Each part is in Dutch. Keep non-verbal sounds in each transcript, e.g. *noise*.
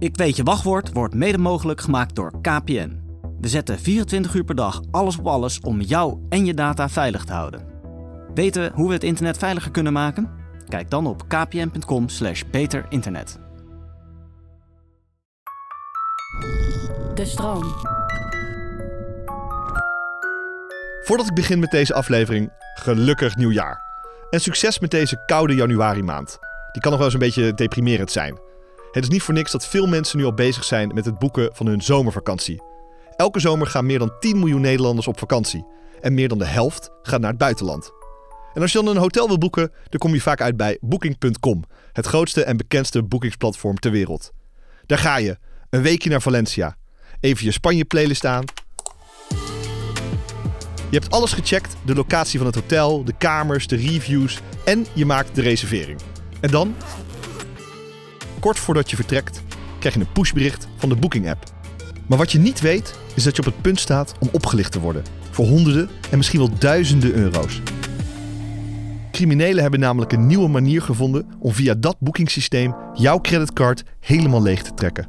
Ik weet je wachtwoord wordt mede mogelijk gemaakt door KPN. We zetten 24 uur per dag alles op alles om jou en je data veilig te houden. Weten hoe we het internet veiliger kunnen maken? Kijk dan op kpn.com/slash beterinternet. De stroom. Voordat ik begin met deze aflevering, gelukkig nieuwjaar. En succes met deze koude januari maand. Die kan nog wel eens een beetje deprimerend zijn. Het is niet voor niks dat veel mensen nu al bezig zijn met het boeken van hun zomervakantie. Elke zomer gaan meer dan 10 miljoen Nederlanders op vakantie. En meer dan de helft gaat naar het buitenland. En als je dan een hotel wil boeken, dan kom je vaak uit bij Booking.com, het grootste en bekendste boekingsplatform ter wereld. Daar ga je, een weekje naar Valencia. Even je Spanje-playlist aan. Je hebt alles gecheckt: de locatie van het hotel, de kamers, de reviews en je maakt de reservering. En dan, kort voordat je vertrekt, krijg je een pushbericht van de Booking-app. Maar wat je niet weet, is dat je op het punt staat om opgelicht te worden. Voor honderden en misschien wel duizenden euro's. Criminelen hebben namelijk een nieuwe manier gevonden om via dat boekingssysteem jouw creditcard helemaal leeg te trekken.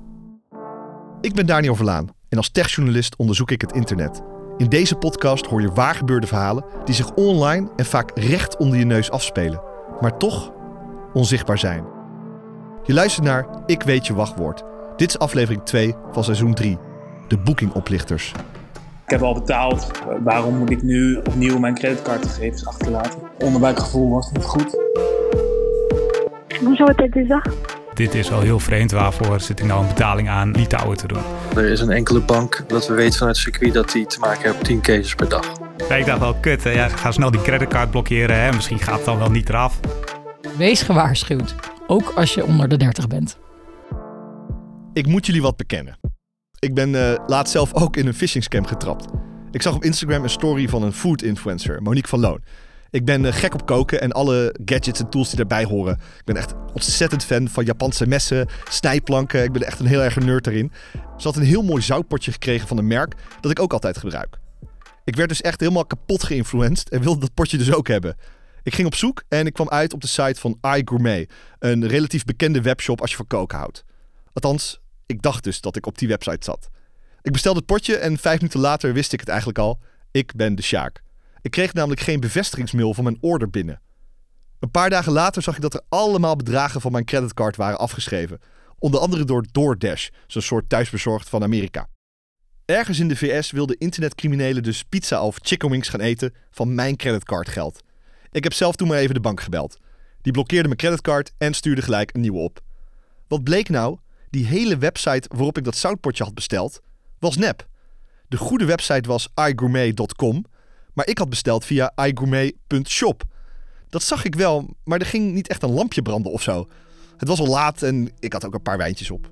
Ik ben Daniel Verlaan en als techjournalist onderzoek ik het internet. In deze podcast hoor je waargebeurde verhalen die zich online en vaak recht onder je neus afspelen, maar toch onzichtbaar zijn. Je luistert naar Ik weet je wachtwoord. Dit is aflevering 2 van seizoen 3, de boekingoplichters. Ik heb al betaald. Waarom moet ik nu opnieuw mijn creditcardgegevens achterlaten? Onderbuikgevoel was niet goed. Bonjour, tête des arts. Dit is wel heel vreemd. Waarvoor zit ik nou een betaling aan Litouwen te doen? Er is een enkele bank dat we weten vanuit het circuit dat die te maken heeft met 10 cases per dag. Ja, ik dacht wel, kut, hè. Ja, ga snel die creditcard blokkeren. Hè. Misschien gaat het dan wel niet eraf. Wees gewaarschuwd. Ook als je onder de 30 bent. Ik moet jullie wat bekennen. Ik ben eh, laatst zelf ook in een phishing scam getrapt. Ik zag op Instagram een story van een food influencer, Monique van Loon. Ik ben eh, gek op koken en alle gadgets en tools die daarbij horen. Ik ben echt ontzettend fan van Japanse messen, snijplanken. Ik ben echt een heel erg nerd daarin. Ze had een heel mooi zoutpotje gekregen van een merk dat ik ook altijd gebruik. Ik werd dus echt helemaal kapot geïnfluenced en wilde dat potje dus ook hebben. Ik ging op zoek en ik kwam uit op de site van iGourmet, een relatief bekende webshop als je van koken houdt. Althans, ik dacht dus dat ik op die website zat. Ik bestelde het potje en vijf minuten later wist ik het eigenlijk al. Ik ben de Sjaak. Ik kreeg namelijk geen bevestigingsmail van mijn order binnen. Een paar dagen later zag ik dat er allemaal bedragen van mijn creditcard waren afgeschreven. Onder andere door DoorDash, zo'n soort thuisbezorgd van Amerika. Ergens in de VS wilden internetcriminelen dus pizza of chicken wings gaan eten van mijn creditcardgeld. Ik heb zelf toen maar even de bank gebeld. Die blokkeerde mijn creditcard en stuurde gelijk een nieuwe op. Wat bleek nou? Die hele website waarop ik dat zoutpotje had besteld, was nep. De goede website was igourmet.com, maar ik had besteld via igourmet.shop. Dat zag ik wel, maar er ging niet echt een lampje branden of zo. Het was al laat en ik had ook een paar wijntjes op.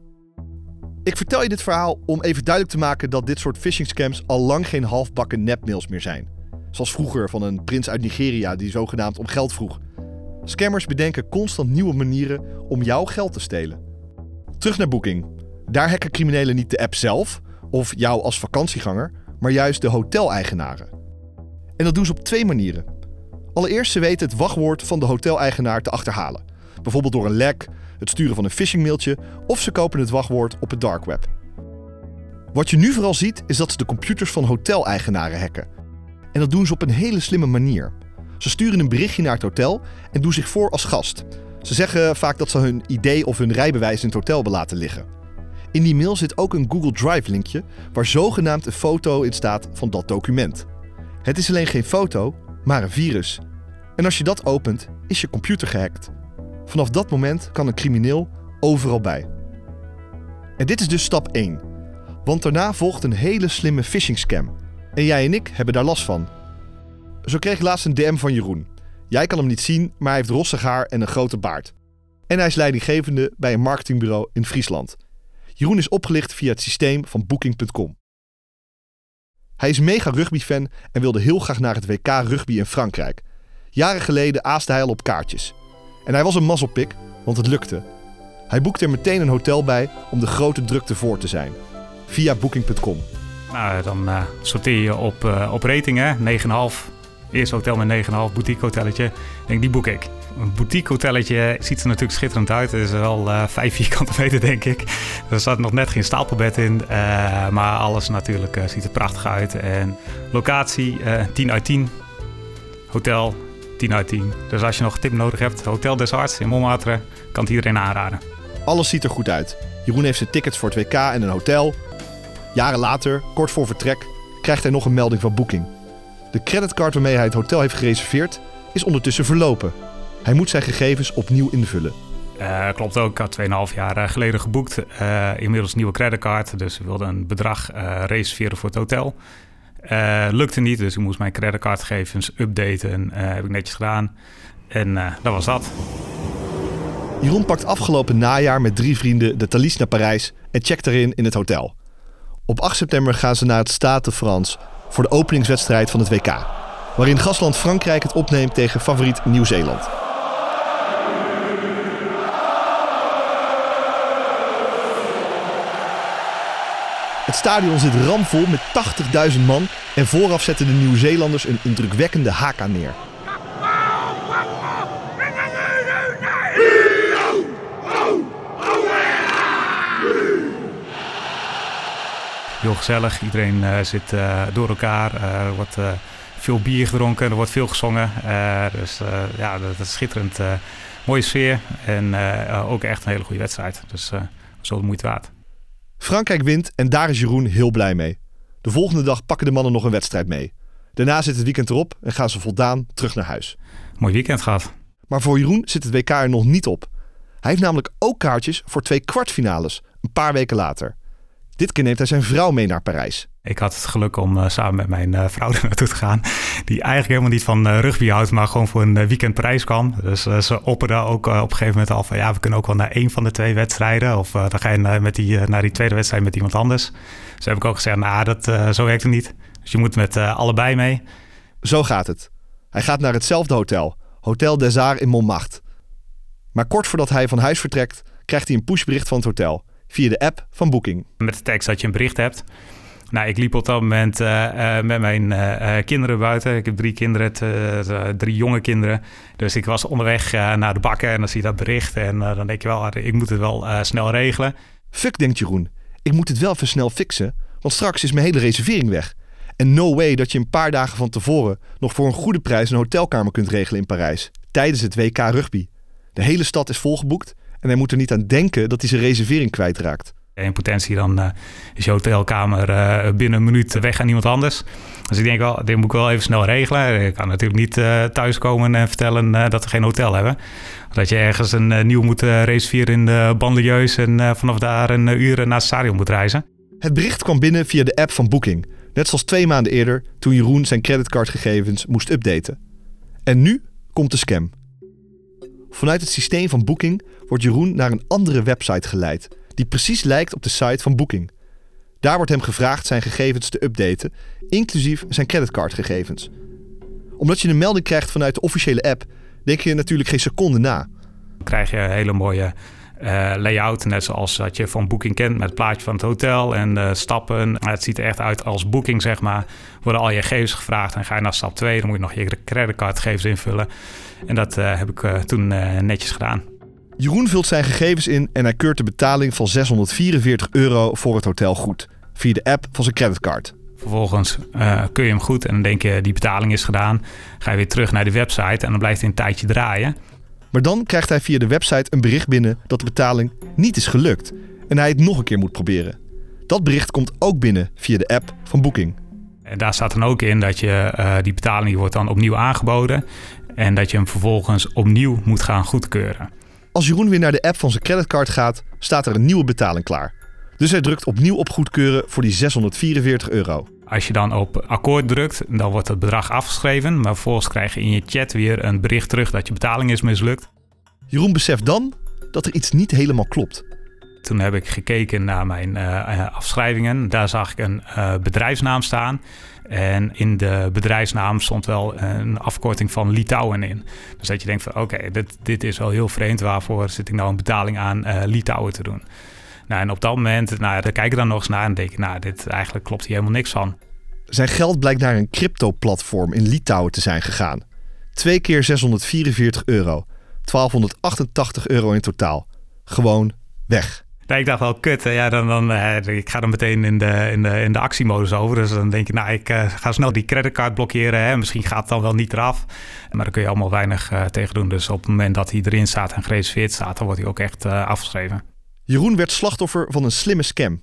Ik vertel je dit verhaal om even duidelijk te maken dat dit soort phishing scams al lang geen halfbakken nepmails meer zijn. Zoals vroeger van een prins uit Nigeria die zogenaamd om geld vroeg. Scammers bedenken constant nieuwe manieren om jouw geld te stelen. Terug naar Booking. Daar hacken criminelen niet de app zelf of jou als vakantieganger, maar juist de hoteleigenaren. En dat doen ze op twee manieren. Allereerst, ze weten het wachtwoord van de hoteleigenaar te achterhalen. Bijvoorbeeld door een lek, het sturen van een phishingmailtje of ze kopen het wachtwoord op het dark web. Wat je nu vooral ziet is dat ze de computers van hoteleigenaren hacken. En dat doen ze op een hele slimme manier. Ze sturen een berichtje naar het hotel en doen zich voor als gast. Ze zeggen vaak dat ze hun idee of hun rijbewijs in het hotel hebben laten liggen. In die mail zit ook een Google Drive linkje waar zogenaamd een foto in staat van dat document. Het is alleen geen foto, maar een virus. En als je dat opent, is je computer gehackt. Vanaf dat moment kan een crimineel overal bij. En dit is dus stap 1. Want daarna volgt een hele slimme phishing scam. En jij en ik hebben daar last van. Zo kreeg ik laatst een DM van Jeroen. Jij kan hem niet zien, maar hij heeft rossig haar en een grote baard. En hij is leidinggevende bij een marketingbureau in Friesland. Jeroen is opgelicht via het systeem van Booking.com. Hij is mega rugbyfan en wilde heel graag naar het WK rugby in Frankrijk. Jaren geleden aaste hij al op kaartjes. En hij was een mazzelpik, want het lukte. Hij boekte er meteen een hotel bij om de grote drukte voor te zijn. Via Booking.com. Nou, dan uh, sorteer je op, uh, op rating, 9,5. Eerste hotel met 9,5, boutique hotelletje. Denk, die boek ik. Een boutique hotelletje ziet er natuurlijk schitterend uit. Het is wel uh, vijf vierkante meter, denk ik. Er zat nog net geen stapelbed in, maar alles natuurlijk ziet er prachtig uit. En locatie uh, 10 uit 10. Hotel 10 uit 10. Dus als je nog een tip nodig hebt, Hotel des Arts in Montmartre, kan het iedereen aanraden. Alles ziet er goed uit. Jeroen heeft zijn tickets voor het WK en een hotel. Jaren later, kort voor vertrek, krijgt hij nog een melding van Booking. De creditcard waarmee hij het hotel heeft gereserveerd is ondertussen verlopen. Hij moet zijn gegevens opnieuw invullen. Uh, klopt ook, ik had 2,5 jaar geleden geboekt. Uh, inmiddels een nieuwe creditcard, dus we wilden een bedrag uh, reserveren voor het hotel. lukte niet, dus ik moest mijn creditcardgegevens updaten. heb ik netjes gedaan. En dat was dat. Jeroen pakt afgelopen najaar met drie vrienden de Thalys naar Parijs en checkt erin in het hotel. Op 8 september gaan ze naar het France voor de openingswedstrijd van het WK, waarin gastland Frankrijk het opneemt tegen favoriet Nieuw-Zeeland. Het stadion zit ramvol met 80.000 man en vooraf zetten de Nieuw-Zeelanders een indrukwekkende haka neer. Heel gezellig, iedereen uh, zit uh, door elkaar, uh, er wordt veel bier gedronken, er wordt veel gezongen. dus ja, dat is schitterend. mooie sfeer en ook echt een hele goede wedstrijd. Dus zo de moeite waard. Frankrijk wint en daar is Jeroen heel blij mee. De volgende dag pakken de mannen nog een wedstrijd mee. Daarna zit het weekend erop en gaan ze voldaan terug naar huis. Mooi weekend gehad. Maar voor Jeroen zit het WK er nog niet op. Hij heeft namelijk ook kaartjes voor twee kwartfinales, een paar weken later. Dit keer neemt hij zijn vrouw mee naar Parijs. Ik had het geluk om uh, samen met mijn uh, vrouw *laughs* er naartoe te gaan. Die eigenlijk helemaal niet van uh, rugby houdt, maar gewoon voor een weekend Parijs kwam. Dus ze opperde ook op een gegeven moment al van ja, we kunnen ook wel naar één van de twee wedstrijden. Of dan ga je met die, naar die tweede wedstrijd met iemand anders. Dus heb ik ook gezegd, nou, dat, zo werkt het niet. Dus je moet met allebei mee. Zo gaat het. Hij gaat naar hetzelfde hotel, Hotel des Arts in Montmartre. Maar kort voordat hij van huis vertrekt, krijgt hij een pushbericht van het hotel via de app van Booking. Met de tekst dat je een bericht hebt. Nou, ik liep op dat moment uh, uh, met mijn uh, kinderen buiten. Ik heb drie kinderen, drie jonge kinderen. Dus ik was onderweg naar de bakken en dan zie je dat bericht. En dan denk je wel, ik moet het wel snel regelen. Fuck, denkt Jeroen. Ik moet het wel even snel fixen, want straks is mijn hele reservering weg. En no way dat je een paar dagen van tevoren nog voor een goede prijs een hotelkamer kunt regelen in Parijs. Tijdens het WK rugby. De hele stad is volgeboekt en hij moet er niet aan denken dat hij zijn reservering kwijtraakt. In potentie dan uh, is je hotelkamer uh, binnen een minuut weg aan iemand anders. Dus ik denk wel, dit moet ik wel even snel regelen. Ik kan natuurlijk niet uh, thuiskomen en vertellen dat we geen hotel hebben. Dat je ergens een nieuw moet reserveren in de banlieus en vanaf daar een uur naar het stadion moet reizen. Het bericht kwam binnen via de app van Booking. Net zoals twee maanden eerder toen Jeroen zijn creditcardgegevens moest updaten. En nu komt de scam. Vanuit het systeem van Booking wordt Jeroen naar een andere website geleid, die precies lijkt op de site van Booking. Daar wordt hem gevraagd zijn gegevens te updaten, inclusief zijn creditcardgegevens. Omdat je een melding krijgt vanuit de officiële app, denk je natuurlijk geen seconde na. Krijg je hele mooie uh, layout, net zoals dat je van Booking kent met het plaatje van het hotel en de stappen. Het ziet er echt uit als Booking, zeg maar. Worden al je gegevens gevraagd en ga je naar stap 2, dan moet je nog je creditcardgegevens invullen. En dat uh, heb ik uh, toen netjes gedaan. Jeroen vult zijn gegevens in en hij keurt de betaling van 644 euro voor het hotel goed. Via de app van zijn creditcard. Vervolgens uh, keur je hem goed en dan denk je die betaling is gedaan. Ga je weer terug naar de website en dan blijft hij een tijdje draaien. Maar dan krijgt hij via de website een bericht binnen dat de betaling niet is gelukt en hij het nog een keer moet proberen. Dat bericht komt ook binnen via de app van Booking. En daar staat dan ook in dat je uh, die betaling wordt dan opnieuw aangeboden en dat je hem vervolgens opnieuw moet gaan goedkeuren. Als Jeroen weer naar de app van zijn creditcard gaat, staat er een nieuwe betaling klaar. Dus hij drukt opnieuw op goedkeuren voor die 644 euro. Als je dan op akkoord drukt, dan wordt het bedrag afgeschreven. Maar vervolgens krijg je in je chat weer een bericht terug dat je betaling is mislukt. Jeroen beseft dan dat er iets niet helemaal klopt. Toen heb ik gekeken naar mijn uh, afschrijvingen. Daar zag ik een uh, bedrijfsnaam staan. En in de bedrijfsnaam stond wel een afkorting van Litouwen in. Dus dat je denkt van oké, dit, dit is wel heel vreemd. Waarvoor zit ik nou een betaling aan uh, Litouwen te doen? Nou, en op dat moment, nou, daar kijk ik dan nog eens naar en denk ik, nou, dit eigenlijk klopt hier helemaal niks van. Zijn geld blijkt naar een crypto-platform in Litouwen te zijn gegaan. Twee keer 644 euro. 1288 euro in totaal. Gewoon weg. Ik dacht wel, kut. Ja, dan, dan, eh, ik ga dan meteen in de, in, de, in de actiemodus over. Dus dan denk je, nou, ik eh, ga snel die creditcard blokkeren. Hè. Misschien gaat het dan wel niet eraf. Maar daar kun je allemaal weinig eh, tegen doen. Dus op het moment dat hij erin staat en gereserveerd staat... dan wordt hij ook echt afgeschreven. Jeroen werd slachtoffer van een slimme scam.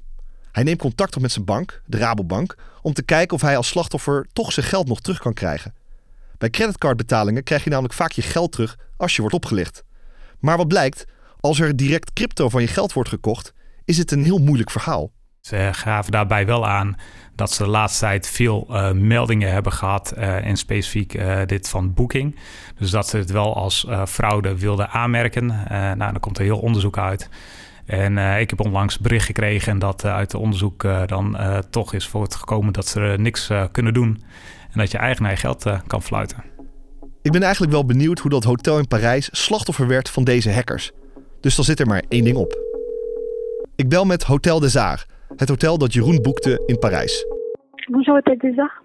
Hij neemt contact op met zijn bank, de Rabobank, om te kijken of hij als slachtoffer toch zijn geld nog terug kan krijgen. Bij creditcardbetalingen krijg je namelijk vaak je geld terug als je wordt opgelicht. Maar wat blijkt, als er direct crypto van je geld wordt gekocht, is het een heel moeilijk verhaal. Ze gaven daarbij wel aan dat ze de laatste tijd veel eh, meldingen hebben gehad. eh, en specifiek eh, dit van Booking. Dus dat ze het wel als fraude wilden aanmerken. Nou, dan komt er heel onderzoek uit. En eh, ik heb onlangs bericht gekregen dat eh, uit het onderzoek eh, dan eh, toch is voortgekomen dat ze er niks kunnen doen. En dat je eigenaar geld kan fluiten. Ik ben eigenlijk wel benieuwd hoe dat hotel in Parijs slachtoffer werd van deze hackers. Dus dan zit er maar één ding op. Ik bel met Hotel des Arts, het hotel dat Jeroen boekte in Parijs. Bonjour Hôtel des Arts.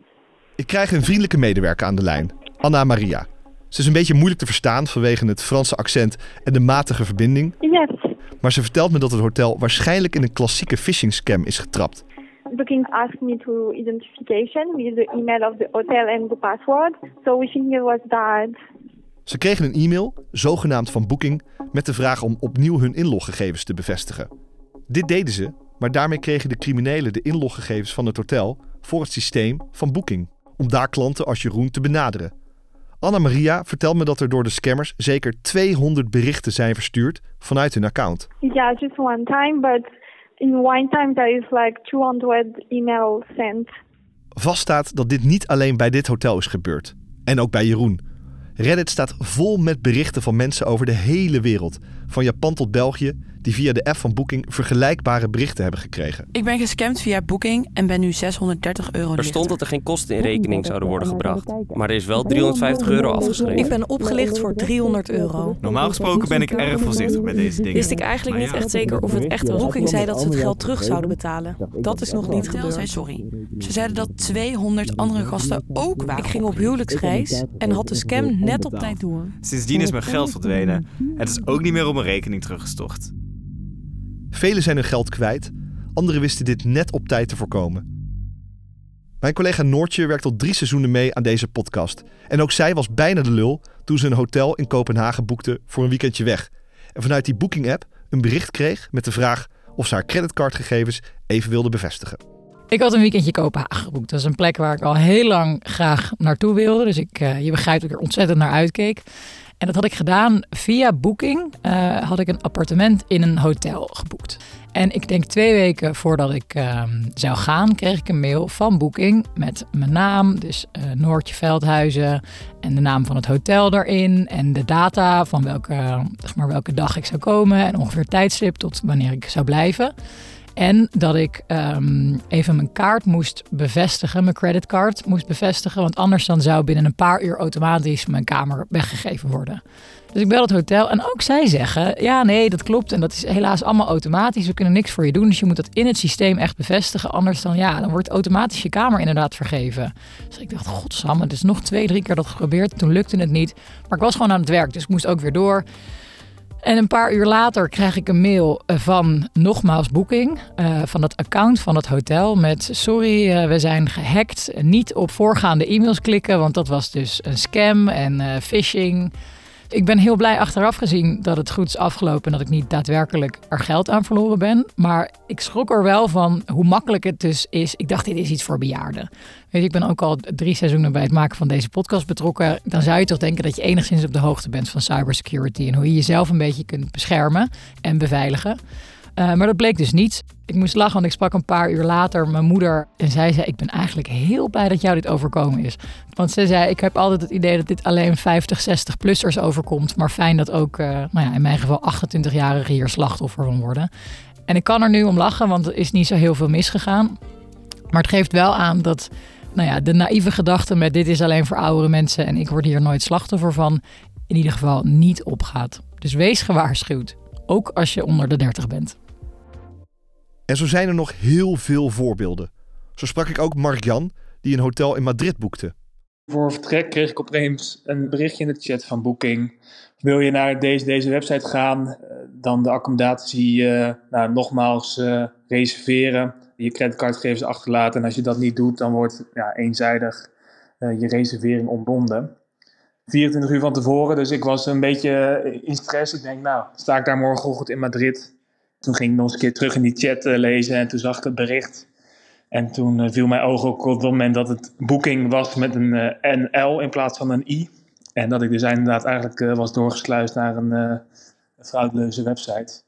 Ik krijg een vriendelijke medewerker aan de lijn, Anna Maria. Ze is een beetje moeilijk te verstaan vanwege het Franse accent en de matige verbinding. Yes. Maar ze vertelt me dat het hotel waarschijnlijk in een klassieke phishing scam is getrapt. Booking asked me to identification with the email of the hotel and the password. So we think it was that. Ze kregen een e-mail, zogenaamd van Booking, met de vraag om opnieuw hun inloggegevens te bevestigen. Dit deden ze, maar daarmee kregen de criminelen de inloggegevens van het hotel voor het systeem van Booking, om daar klanten als Jeroen te benaderen. Anna Maria vertelt me dat er door de scammers zeker 200 berichten zijn verstuurd vanuit hun account. Yeah, just one time, but in one time there is like 200 emails sent. Vaststaat dat dit niet alleen bij dit hotel is gebeurd. En ook bij Jeroen. Reddit staat vol met berichten van mensen over de hele wereld. Van Japan tot België, die via de app van Booking vergelijkbare berichten hebben gekregen. Ik ben gescamd via Booking en ben nu 630 euro Er stond dat er geen kosten in rekening zouden worden gebracht. Maar er is wel 350 euro afgeschreven. Ik ben opgelicht voor 300 euro. Normaal gesproken ben ik erg voorzichtig met deze dingen. Wist ik eigenlijk Maar niet ja. echt zeker of het echt was. Booking zei dat ze het geld terug zouden betalen. Dat is nog niet Hotel zei gebeurd. sorry. Ze zeiden dat 200 andere gasten ook waren. Ik ging op huwelijksreis en had de scam net op tijd door. Sindsdien is mijn geld verdwenen. Het is ook niet meer op rekening teruggestort. Velen zijn hun geld kwijt, anderen wisten dit net op tijd te voorkomen. Mijn collega Noortje werkt al drie seizoenen mee aan deze podcast. En ook zij was bijna de lul toen ze een hotel in Kopenhagen boekte voor een weekendje weg. En vanuit die booking-app een bericht kreeg met de vraag of ze haar creditcardgegevens even wilde bevestigen. Ik had een weekendje Kopenhagen geboekt. Dat is een plek waar ik al heel lang graag naartoe wilde. Dus ik, eh, je begrijpt dat ik er ontzettend naar uitkeek. En dat had ik gedaan via Booking. eh, had ik een appartement in een hotel geboekt. En ik denk twee weken voordat ik ehm, zou gaan, kreeg ik een mail van Booking met mijn naam. Dus eh, Noortje Veldhuizen en de naam van het hotel daarin. En de data van welke, zeg maar, welke dag ik zou komen. En ongeveer tijdstip tot wanneer ik zou blijven. En dat ik ehm, even mijn kaart moest bevestigen, mijn creditcard moest bevestigen. Want anders dan zou binnen een paar uur automatisch mijn kamer weggegeven worden. Dus ik bel het hotel en ook zij zeggen, ja nee, dat klopt. En dat is helaas allemaal automatisch. We kunnen niks voor je doen. Dus je moet dat in het systeem echt bevestigen. Anders dan, ja, dan wordt automatisch je kamer inderdaad vergeven. Dus ik dacht, godsamme, het is nog twee, drie keer dat geprobeerd. Toen lukte het niet. Maar ik was gewoon aan het werk, dus ik moest ook weer door. En een paar uur later krijg ik een mail eh, van nogmaals Booking, eh, van het account van het hotel met sorry, eh, we zijn gehackt. Niet op voorgaande e-mails klikken, want dat was dus een scam en phishing. Ik ben heel blij achteraf gezien dat het goed is afgelopen en dat ik niet daadwerkelijk er geld aan verloren ben. Maar ik schrok er wel van hoe makkelijk het dus is. Ik dacht, dit is iets voor bejaarden. Weet je, ik ben ook al drie seizoenen bij het maken van deze podcast betrokken. Dan zou je toch denken dat je enigszins op de hoogte bent van cybersecurity en hoe je jezelf een beetje kunt beschermen en beveiligen. Uh, maar dat bleek dus niet. Ik moest lachen, want ik sprak een paar uur later mijn moeder. En zij zei, ik ben eigenlijk heel blij dat jou dit overkomen is. Want ze zei, ik heb altijd het idee dat dit alleen 50, 60-plussers overkomt. Maar fijn dat ook, uh, nou ja, in mijn geval 28-jarigen hier slachtoffer van worden. En ik kan er nu om lachen, want er is niet zo heel veel misgegaan. Maar het geeft wel aan dat nou ja, de naïeve gedachte met dit is alleen voor oudere mensen... en ik word hier nooit slachtoffer van, in ieder geval niet opgaat. Dus wees gewaarschuwd. Ook als je onder de 30 bent. En zo zijn er nog heel veel voorbeelden. Zo sprak ik ook Mark-Jan, die een hotel in Madrid boekte. Voor vertrek kreeg ik opeens een berichtje in de chat van Booking. Wil je naar deze, deze website gaan? dan de accommodatie eh, nou, nogmaals eh, reserveren, je creditcardgegevens achterlaten. En als je dat niet doet, dan wordt ja, eenzijdig eh, je reservering ontbonden. 24 uur van tevoren, dus ik was een beetje in stress. Ik denk, nou, sta ik daar morgenochtend in Madrid? Toen ging ik nog eens een keer terug in die chat lezen en toen zag ik het bericht. En toen viel mijn oog ook op het moment dat het boeking was met een NL in plaats van een I. En dat ik dus inderdaad eigenlijk was doorgesluist naar een frauduleuze website.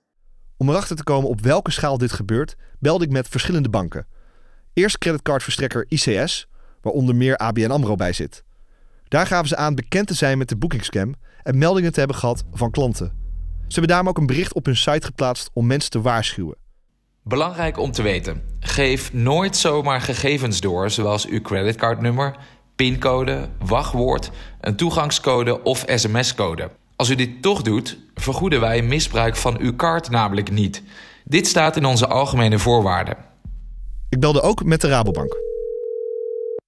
Om erachter te komen op welke schaal dit gebeurt, belde ik met verschillende banken. Eerst creditcardverstrekker ICS, waar onder meer ABN AMRO bij zit. Daar gaven ze aan bekend te zijn met de bookingscam en meldingen te hebben gehad van klanten. Ze hebben daarom ook een bericht op hun site geplaatst om mensen te waarschuwen. Belangrijk om te weten: geef nooit zomaar gegevens door, zoals uw creditcardnummer, pincode, wachtwoord, een toegangscode of sms-code. Als u dit toch doet, vergoeden wij misbruik van uw kaart namelijk niet. Dit staat in onze algemene voorwaarden. Ik belde ook met de Rabobank.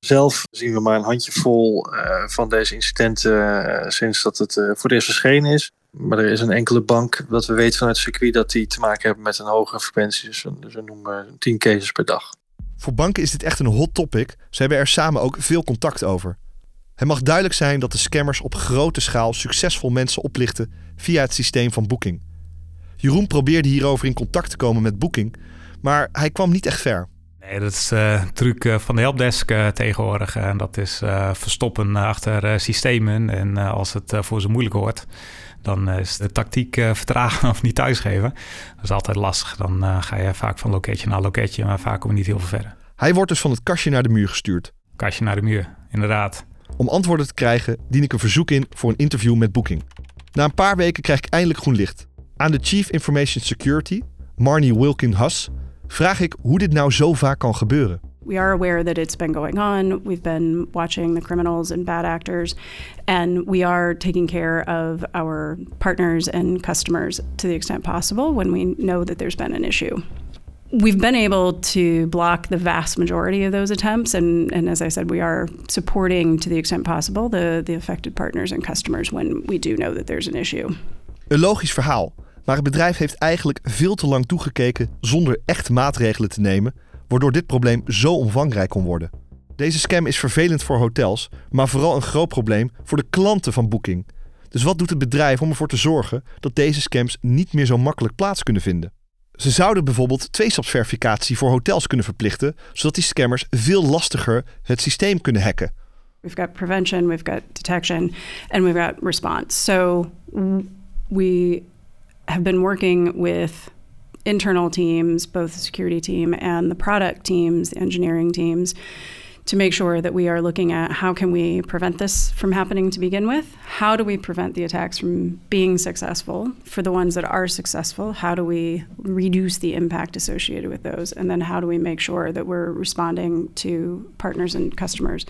Zelf zien we maar een handjevol uh, van deze incidenten uh, sinds dat het uh, voor het eerst verschenen is. Maar er is een enkele bank dat we weten vanuit het circuit dat die te maken hebben met een hogere frequentie. Dus, dus we noemen 10 cases per dag. Voor banken is dit echt een hot topic. Ze hebben er samen ook veel contact over. Het mag duidelijk zijn dat de scammers op grote schaal succesvol mensen oplichten via het systeem van Booking. Jeroen probeerde hierover in contact te komen met Booking, maar hij kwam niet echt ver. Nee, dat is de uh, truc uh, van de helpdesk uh, tegenwoordig. En dat is eh, verstoppen achter systemen. En als het voor ze moeilijk wordt, dan is de tactiek vertragen *laughs* of niet thuisgeven. Dat is altijd lastig. Dan ga je vaak van loketje naar loketje, maar vaak kom je niet heel veel verder. Hij wordt dus van het kastje naar de muur gestuurd. Kastje naar de muur, inderdaad. Om antwoorden te krijgen dien ik een verzoek in voor een interview met Booking. Na een paar weken krijg ik eindelijk groen licht. Aan de Chief Information Security, Marnie Wilkin Huss, vraag ik hoe dit nou zo vaak kan gebeuren. We are aware that it's been going on. We've been watching the criminals and bad actors, and we are taking care of our partners and customers to the extent possible when we know that there's been an issue. We've been able to block the vast majority of those attempts, and, and as I said, we are supporting to the extent possible the, the affected partners and customers when we do know that there's an issue. Een logisch verhaal, maar het bedrijf heeft eigenlijk veel te lang toegekeken zonder echt maatregelen te nemen, waardoor dit probleem zo omvangrijk kon worden. Deze scam is vervelend voor hotels, maar vooral een groot probleem voor de klanten van Booking. Dus wat doet het bedrijf om ervoor te zorgen dat deze scams niet meer zo makkelijk plaats kunnen vinden? Ze zouden bijvoorbeeld tweestapsverificatie voor hotels kunnen verplichten, zodat die scammers veel lastiger het systeem kunnen hacken. We've got prevention, we've got detection, and we've got response. So we have been working with internal teams, both the security team and the product teams, the engineering teams, to make sure that we are looking at how can we prevent this from happening to begin with? How do we prevent the attacks from being successful? For the ones that are successful, how do we reduce the impact associated with those? And then how do we make sure that we're responding to partners and customers?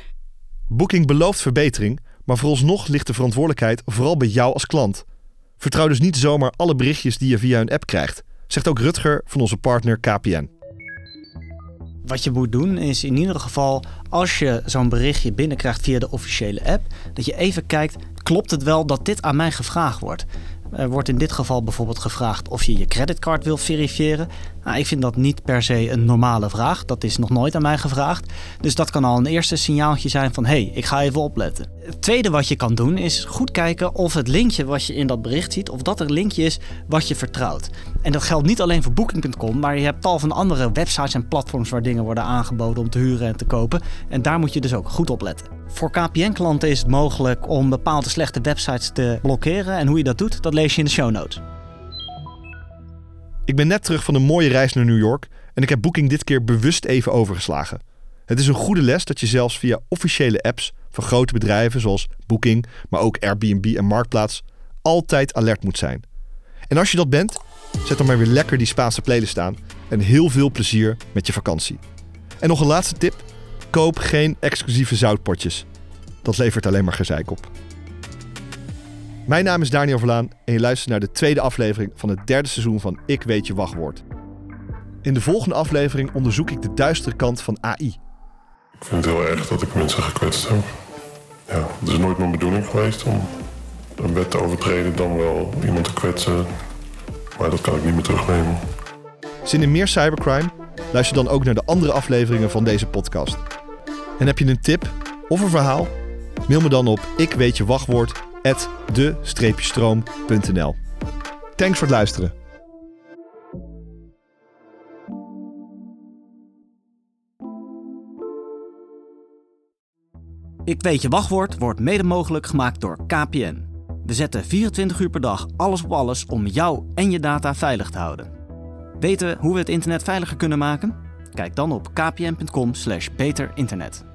Booking belooft verbetering, maar vooralsnog ligt de verantwoordelijkheid vooral bij jou als klant. Vertrouw dus niet zomaar alle berichtjes die je via een app krijgt, zegt ook Rutger van onze partner KPN. Wat je moet doen is in ieder geval, als je zo'n berichtje binnenkrijgt via de officiële app, dat je even kijkt, klopt het wel dat dit aan mij gevraagd wordt? Er wordt in dit geval bijvoorbeeld gevraagd of je je creditcard wil verifiëren. Nou, ik vind dat niet per se een normale vraag. Dat is nog nooit aan mij gevraagd. Dus dat kan al een eerste signaaltje zijn van hé, hey, ik ga even opletten. Het tweede wat je kan doen is goed kijken of het linkje wat je in dat bericht ziet, of dat een linkje is wat je vertrouwt. En dat geldt niet alleen voor Booking.com, maar je hebt tal van andere websites en platforms waar dingen worden aangeboden om te huren en te kopen. En daar moet je dus ook goed op letten. Voor KPN-klanten is het mogelijk om bepaalde slechte websites te blokkeren. En hoe je dat doet, dat lees je in de show notes. Ik ben net terug van een mooie reis naar New York en ik heb Booking dit keer bewust even overgeslagen. Het is een goede les dat je zelfs via officiële apps van grote bedrijven zoals Booking, maar ook Airbnb en Marktplaats, altijd alert moet zijn. En als je dat bent, zet dan maar weer lekker die Spaanse playlist aan en heel veel plezier met je vakantie. En nog een laatste tip: koop geen exclusieve zoutpotjes. Dat levert alleen maar gezeik op. Mijn naam is Daniel Verlaan en je luistert naar de tweede aflevering van het derde seizoen van Ik Weet Je Wachtwoord. In de volgende aflevering onderzoek ik de duistere kant van AI. Ik vind het heel erg dat ik mensen gekwetst heb. Ja, het is nooit mijn bedoeling geweest om een wet te overtreden dan wel iemand te kwetsen. Maar dat kan ik niet meer terugnemen. Zin in meer cybercrime? Luister dan ook naar de andere afleveringen van deze podcast. En heb je een tip of een verhaal? Mail me dan op ikweetjewachtwoord@de-stroom.nl. Thanks voor het luisteren. Ik weet je wachtwoord wordt mede mogelijk gemaakt door KPN. We zetten 24 uur per dag alles op alles om jou en je data veilig te houden. Weten hoe we het internet veiliger kunnen maken? Kijk dan op kpn.com/beterinternet.